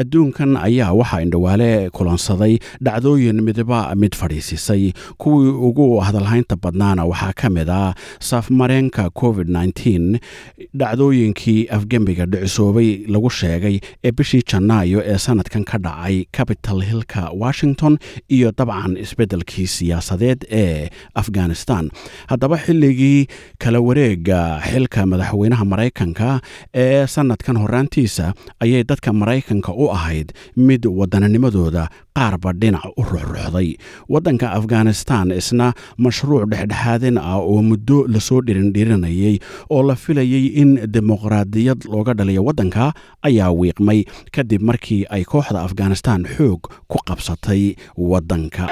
adduunkan ayaa waxaa indhawaale kulansaday dhacdooyin midba mid fadhiisisay. Kuwii ugu hadalhaynta badnaana waxaa ka mid ah saafmareenka covid dhacdooyinkii afgembiga dhicisoobay lagu sheegay ee bishii janaayo ee sanadkan ka dhacay capital hillka washington iyo dabcan isbeddelkii siyaasadeed ee afghanistan. Haddaba xilligii kala wareega xilka madaxweynaha maraykanka ee sanadkan horaantiisa ayay dadka maraykanka u ahayd mid waddananimadooda qaarba dhinac u ruxruxday waddanka afghanistan isna mashruuc dhexdhexaadin ah oo muddo la soo dhirindhirinayay oo la filayay in dimuqraadiyad looga dhaliyo waddanka ayaa wiiqmay kadib markii ay kooxda afghanistan xoog ku qabsatay waddanka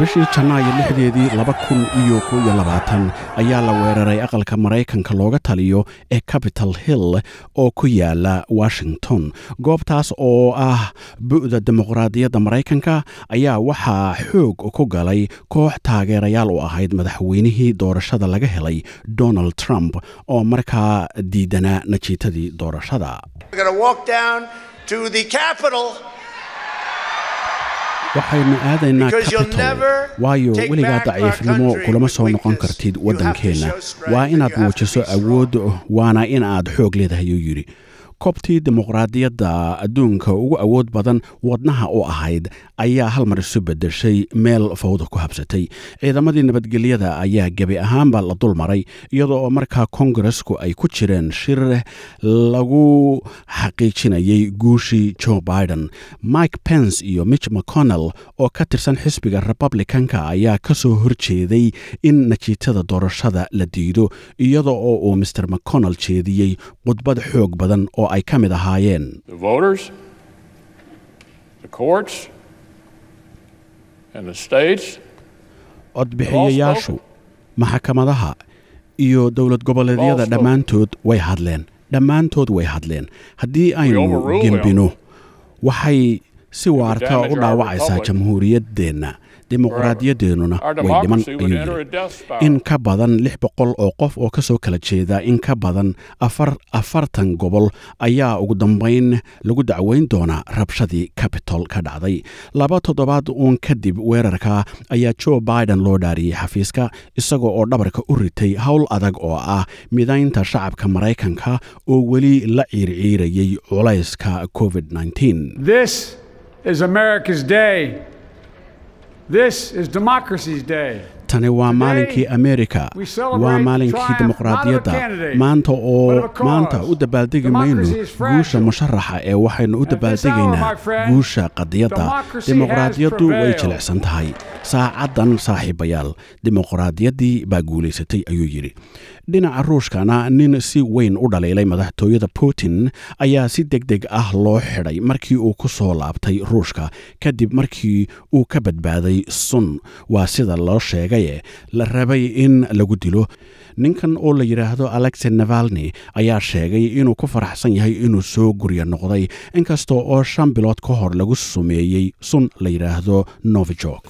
bishii janaayo lixdeedii laba kun iyo kow iyo labaatan ayaa la weeraray aqalka maraykanka looga taliyo ee capital hill oo ku yaalla washington. Goobtaas oo ah bu'da dimuqraadiyadda maraykanka ayaa waxaa xoog ku galay koox taageerayaal u ahayd madaxweynihii doorashada laga helay donald trump oo markaa diidanaa najiitadii doorashada waxaynu aadaynaa capitol. waayo weligaa daciifnimo kulama soo noqon kartid waddankeenna waa inaad muujiso awood waana in aad xoog leedahay uu yidhi koobtii dimuqraadiyadda adduunka ugu awood badan wadnaha u ahayd ayaa hal mar isu beddeshay meel fawda ku habsatay. Ciidamadii nabadgelyada ayaa gebi ahaanba la dul maray iyadoo oo markaa kongaresku ay ku jireen shir lagu xaqiijinayay guushii joe biden mike pence iyo mitch mcconnell oo ka tirsan xisbiga republicanka ayaa ka soo horjeeday in najiitada doorashada la diido iyada oo uu mr mcconnell jeediyey khudbad xoog badan oo ay ka mid ahaayeen. Codbixiyayaashu maxkamadaha iyo dowlad goboleedyada dhammaantood way hadleen. Dhammaantood way hadleen. Haddii aynu gembino waxay si waarta u dhaawacaysaa jamhuuriyaddeenna dimuqraadiyadeennuna way dhiman ayuu yidhi. in ka badan lix boqol oo qof oo ka soo kala jeeda in ka badan afartan gobol ayaa ugu dambayn lagu dacweyn doonaa rabshadii cabitol ka dhacday. Laba toddobaad uun kadib weerarka ayaa joe biden loo dhaariyey xafiiska isagoo oo dhabarka u ritay howl adag oo ah midaynta shacabka maraykanka oo weli la ciirciirayay culayska covid tani waa maalinkii amerika waa maalinkii dimuqraadiyadda maanta oo maanta u dabaaldegi mayno guusha musharaxa ee waxaynu u dabaaldegaynaa guusha qadiyadda. dimuqraadiyaddu way jilicsan tahay saacaddan saaxiibayaal dimuqraadiyaddii baa guulaysatay ayuu yidhi. Dhinaca ruushkana nin si weyn u dhaliilay madaxtooyada putin ayaa si deg deg ah loo xidhay markii uu ku soo laabtay ruushka kadib markii uu ka badbaaday sun. Waa sida loo sheegaye la rabay in lagu dilo ninkan oo la yidhaahdo alexey navalni ayaa sheegay inuu ku faraxsan yahay inuu soo guryo noqday inkasta oo shan bilood ka hor lagu sumeeyey sun la yidhaahdo novijok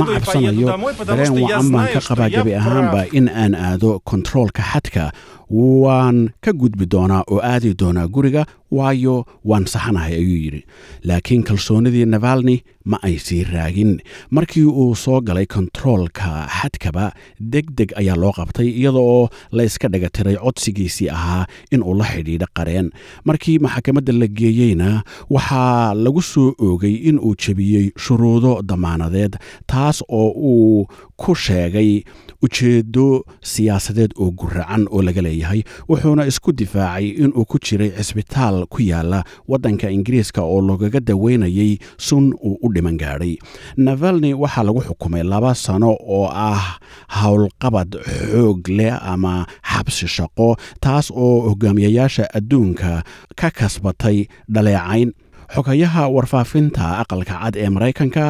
ma cabsanayo dareen wacan baan ka qabaa gebi ahaanba in aan aado kontaroolka xadka waan ka gudbi doonaa oo aadi doonaa guriga waayo waan saxanahay ayuu yidhi. Laakiin kalsoonidii navalni ma ay sii raagin. Markii uu soo galay kontaroolka xadkaba deg deg ayaa loo qabtay iyada oo la iska dhagatiray codsigiisii ahaa inuu la xidhiidho qareen. Markii maxkamadda la geeyeyna waxaa lagu soo oogay inuu jebiyey shuruudo damaanadeed taas oo uu ku sheegay ujeeddo siyaasadeed oo guracan oo laga leeyahay wuxuuna isku difaacay inuu ku jiray cisbitaal ku yaalla waddanka ingiriiska oo lagaga daweynayay sun uu u dhiman gaadhay. Navalni waxaa lagu xukumay laba sano oo ah howlqabad xoog leh ama xabsi shaqo taas oo hogaamiyayaasha adduunka ka kasbatay dhaleecayn. Xogayaha warfaafinta aqalka cad ee maraykanka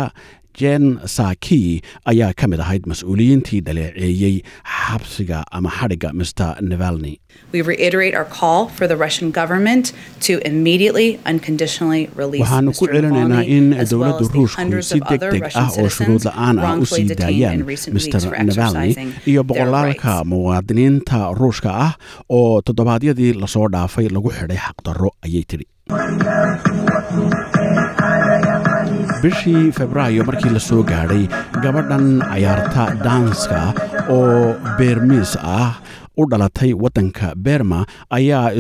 jen saki ayaa ka mid ahayd mas'uuliyiintii dhaleeceeyey xabsiga ama xadhigga mr nevalni We reiterate our call for the Russian government to immediately, unconditionally release waxaanu ku Mr. celinaynaa in dowladda ruushku si of deg other deg Russian ah oo shuruud la'aan ah u sii daayaan mr exercising iyo boqolaalka muwaadiniinta ruushka ah oo toddobaadyadii la soo dhaafay lagu xidhay xaqdarro ayay tidhi bishii febraayo markii la soo gaadhay gabadhan cayaarta daanska oo beermiis ah u dhalatay waddanka berma ayaa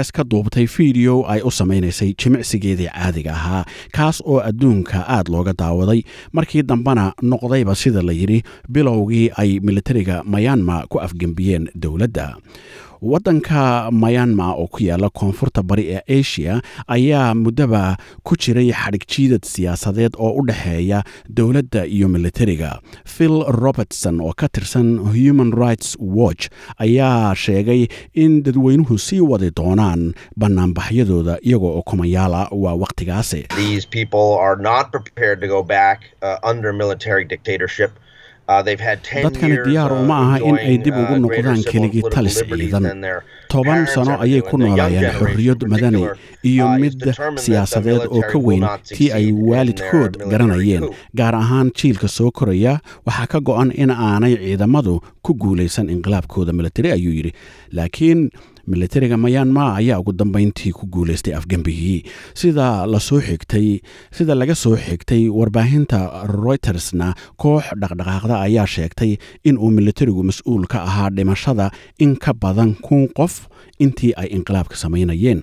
iska duubtay fiideo ay u samaynaysay jimicsigeedii caadiga ahaa kaas oo adduunka aad looga daawaday. Markii dambena noqdayba sida la yidhi bilowgii ay militariga mayanma ku afgembiyeen dowladda waddanka mayanma oo ku yaalla koonfurta bari ee asia ayaa muddaba ku jiray xadhig jiidad siyaasadeed oo u dhexeeya dowladda iyo militariga phil robertson oo ka tirsan human rights watch ayaa sheegay in dadweynuhu sii wadi doonaan bannaanbaxyadooda iyagoo oo kumayaala waa wakhtigaasi These people are not prepared to go back uh, under military dictatorship. Uh, they've had 10 dadkani years, diyaar uh, uma aha in ay dib ugu uh, noqdaan civil and keligii talis ciidan. toban sano ayay ku noolaayeen xorriyad madani iyo uh, mid siyaasadeed oo ka weyn tii ay waalidkood garanayeen gaar ahaan jiilka soo koraya. Waxaa ka go-an in aanay ciidamadu ku guulaysan inqilaabkooda militari ayuu yidhi. Laakiin militariga mayanma ayaa ugu dambayntii ku guulaystay afgembigii sida la soo xigtay sida laga soo xigtay warbaahinta reutersna koox dhaqdhaqaaqda ayaa sheegtay in uu militarigu mas'uul ka ahaa dhimashada in ka badan kun qof intii ay inqilaabka samaynayeen.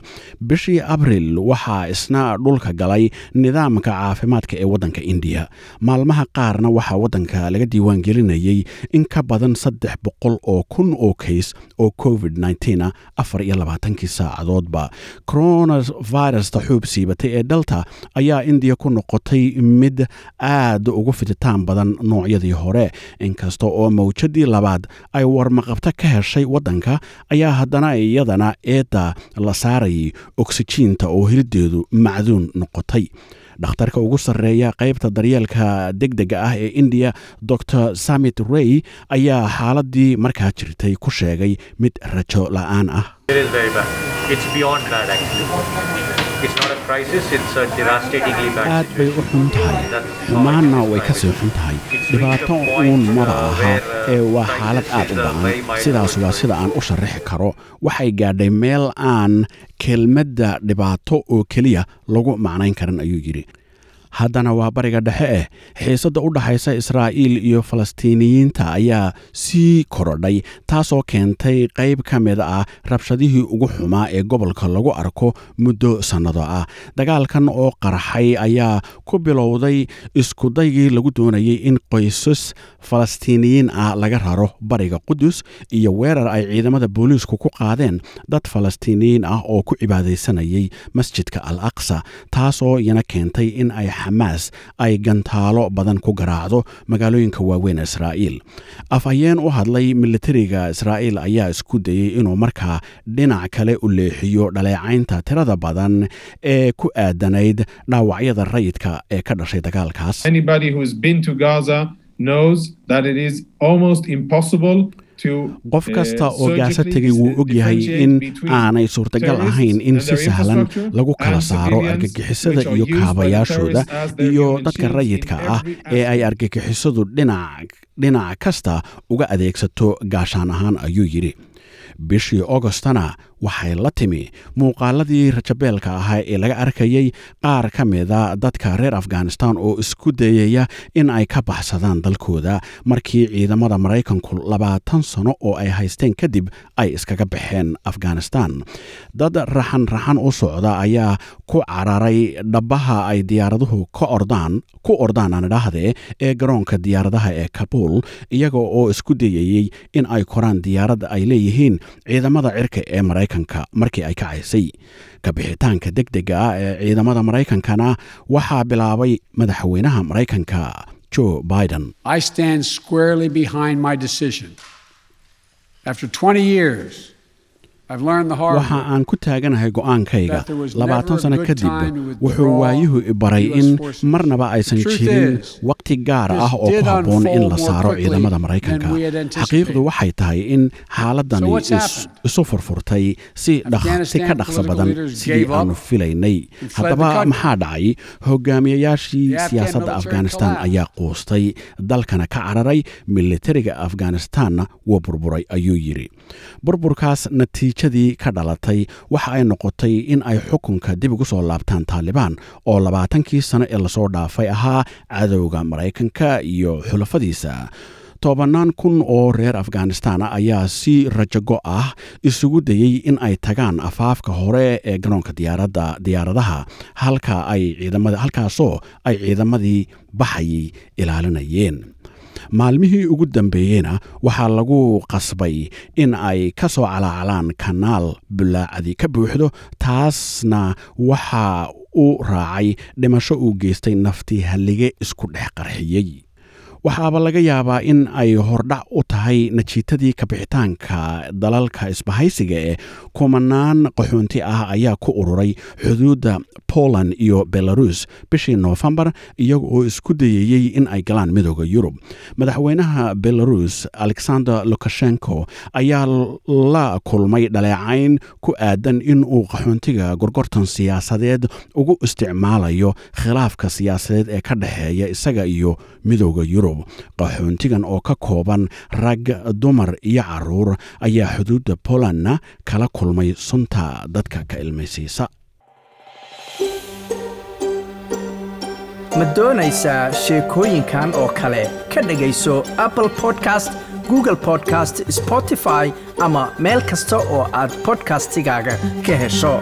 Bishii abril waxaa isna dhulka galay nidaamka caafimaadka ee waddanka indiya. Maalmaha qaarna waxaa waddanka laga diiwaangelinayay in ka badan saddex boqol oo kun oo kays oo covid afar iyo labaatankii saacadoodba. Coronavirusta xuub siibatay ee delta ayaa indiya ku noqotay mid aad ugu fiditaan badan noocyadii hore. Inkasta oo mawjadii labaad ay warmaqabto ka heshay waddanka ayaa haddana iyadana eedda la saarayay oksijiinta oo helideedu macduun noqotay dhakhtarka ugu sarreeya qaybta daryeelka deg dega ah ee indiya dor samit rey ayaa xaaladii markaa jirtay ku sheegay mid rajo la'aan ah Not a crisis, it's a devastatingly bad aad bay u xun tahay xumaanna way ka sii xun tahay dhibaato uun maba aha ee waa xaalad aad u ba'an sidaas waa sida aan u sharaxi karo. Waxay gaadhay meel aan kelmadda dhibaato oo keliya lagu macnayn karin ayuu yidhi haddana waa bariga dhexe eh xiisadda u dhaxaysa israa'iil iyo falastiiniyiinta ayaa sii korodhay taasoo keentay qayb ka mid ah rabshadihii ugu xumaa ee gobolka lagu arko muddo sannado ah. Dagaalkan oo qarxay ayaa ku bilowday iskudaygii lagu doonayay in qoysas falastiiniyiin ah laga raro bariga qudus iyo weerar ay ciidamada booliisku ku qaadeen dad falastiiniyiin ah oo ku cibaadaysanayay masjidka al aqsa taasoo iyana keentay in ay xamaas ay gantaalo badan ku garaacdo magaalooyinka waaweyn ee israa'iil. Afhayeen u hadlay militariga israa'iil ayaa isku dayey inuu markaa dhinac kale u leexiyo dhaleecaynta tirada badan ee ku aadanayd dhaawacyada rayidka ee ka dhashay dagaalkaas Qof kasta uh, oo gaasa surgically tegay wuu og yahay in aanay suurtagal ahayn in si sahlan lagu kala saaro argagixisada iyo kaabayaashooda iyo dadka rayidka ah ee ay argagixisadu dhinac dhinac kasta uga adeegsato gaashaan ahaan ayuu yidhi. Bishii ogostana waxay la timi. Muuqaaladii rajabeelka ahaa ee laga arkayay qaar ka mida dadka reer afghanistan oo isku dayaya in ay ka baxsadaan dalkooda. Markii ciidamada maraykanku labaatan sano oo ay haysteen kadib ay iskaga baxeen afghanistan. Dad raxan raxan u socda ayaa ku cararay dhabaha ay diyaaraduhu ka ordaan ku ordaan aan ee garoonka diyaaradaha ee kabuul iyaga oo isku dayayey in ay koraan diyaaradda ay leeyihiin ciidamada cirka ee maraykanka markii ay kacaysay kabixitaanka deg dega ah ee ciidamada maraykankana waxaa bilaabay madaxweynaha maraykanka joe biden waxa aan ku taaganahay go'aankayga. labaatan sano kadib wuxuu waayuhu baray in marnaba aysan jirin waqti gaar ah oo ku habboon in la saaro ciidamada maraykanka. xaqiiqdu waxay tahay in xaaladani isu furfurtay si ka dhaqso badan sidii aanu filaynay. Haddaba maxaa dhacay? Hogaamiyayaashii siyaasadda afghanistan ayaa quustay. Dalkana ka cararay militariga afghanistanna wuu burburay ayuu yidhi burburkaas natiijadii ka dhalatay waxa ay noqotay in ay xukunka dib ugu soo laabtaan taalibaan oo labaatankii sano ee la soo dhaafay ahaa cadowga maraykanka iyo xulafadiisa. Tobannaan kun oo reer afghanistan ayaa si rajago ah isugu dayey in ay tagaan afaafka hore ee garoonka diyaaradaha halkaasoo ay ciidamadii baxayay ilaalinayeen maalmihii ugu dambeeyeyna waxaa lagu qasbay in ay ka soo calaacalaan kanaal bulaacadi ka buuxdo taasna waxa uu raacay dhimasho uu geystay naftii hallige isku dhex qarxiyey waxaaba laga yaabaa in ay hordhac u tahay najiitadii kabixitaanka dalalka isbahaysiga ee kumanaan qaxoonti ah ayaa ku ururay xuduudda poland iyo belarus bishii noofembar iyaga oo isku dayayey in ay galaan midooda yurub. Madaxweynaha belarus alexander lukashenko ayaa la kulmay dhaleecayn ku aadan in uu qaxoontiga gorgortan siyaasadeed ugu isticmaalayo khilaafka siyaasadeed ee ka dhexeeya isaga iyo midooda yurub. Qaxoontigan oo ka kooban rag dumar iyo carruur ayaa xuduudda polandna kala kulmay sunta dadka ka ilmaysiisa. Ma doonaysaa sheekooyinkan oo kale? Ka dhegayso apple podcast google podcast spotify ama meel kasta oo aad bodkastigaaga ka hesho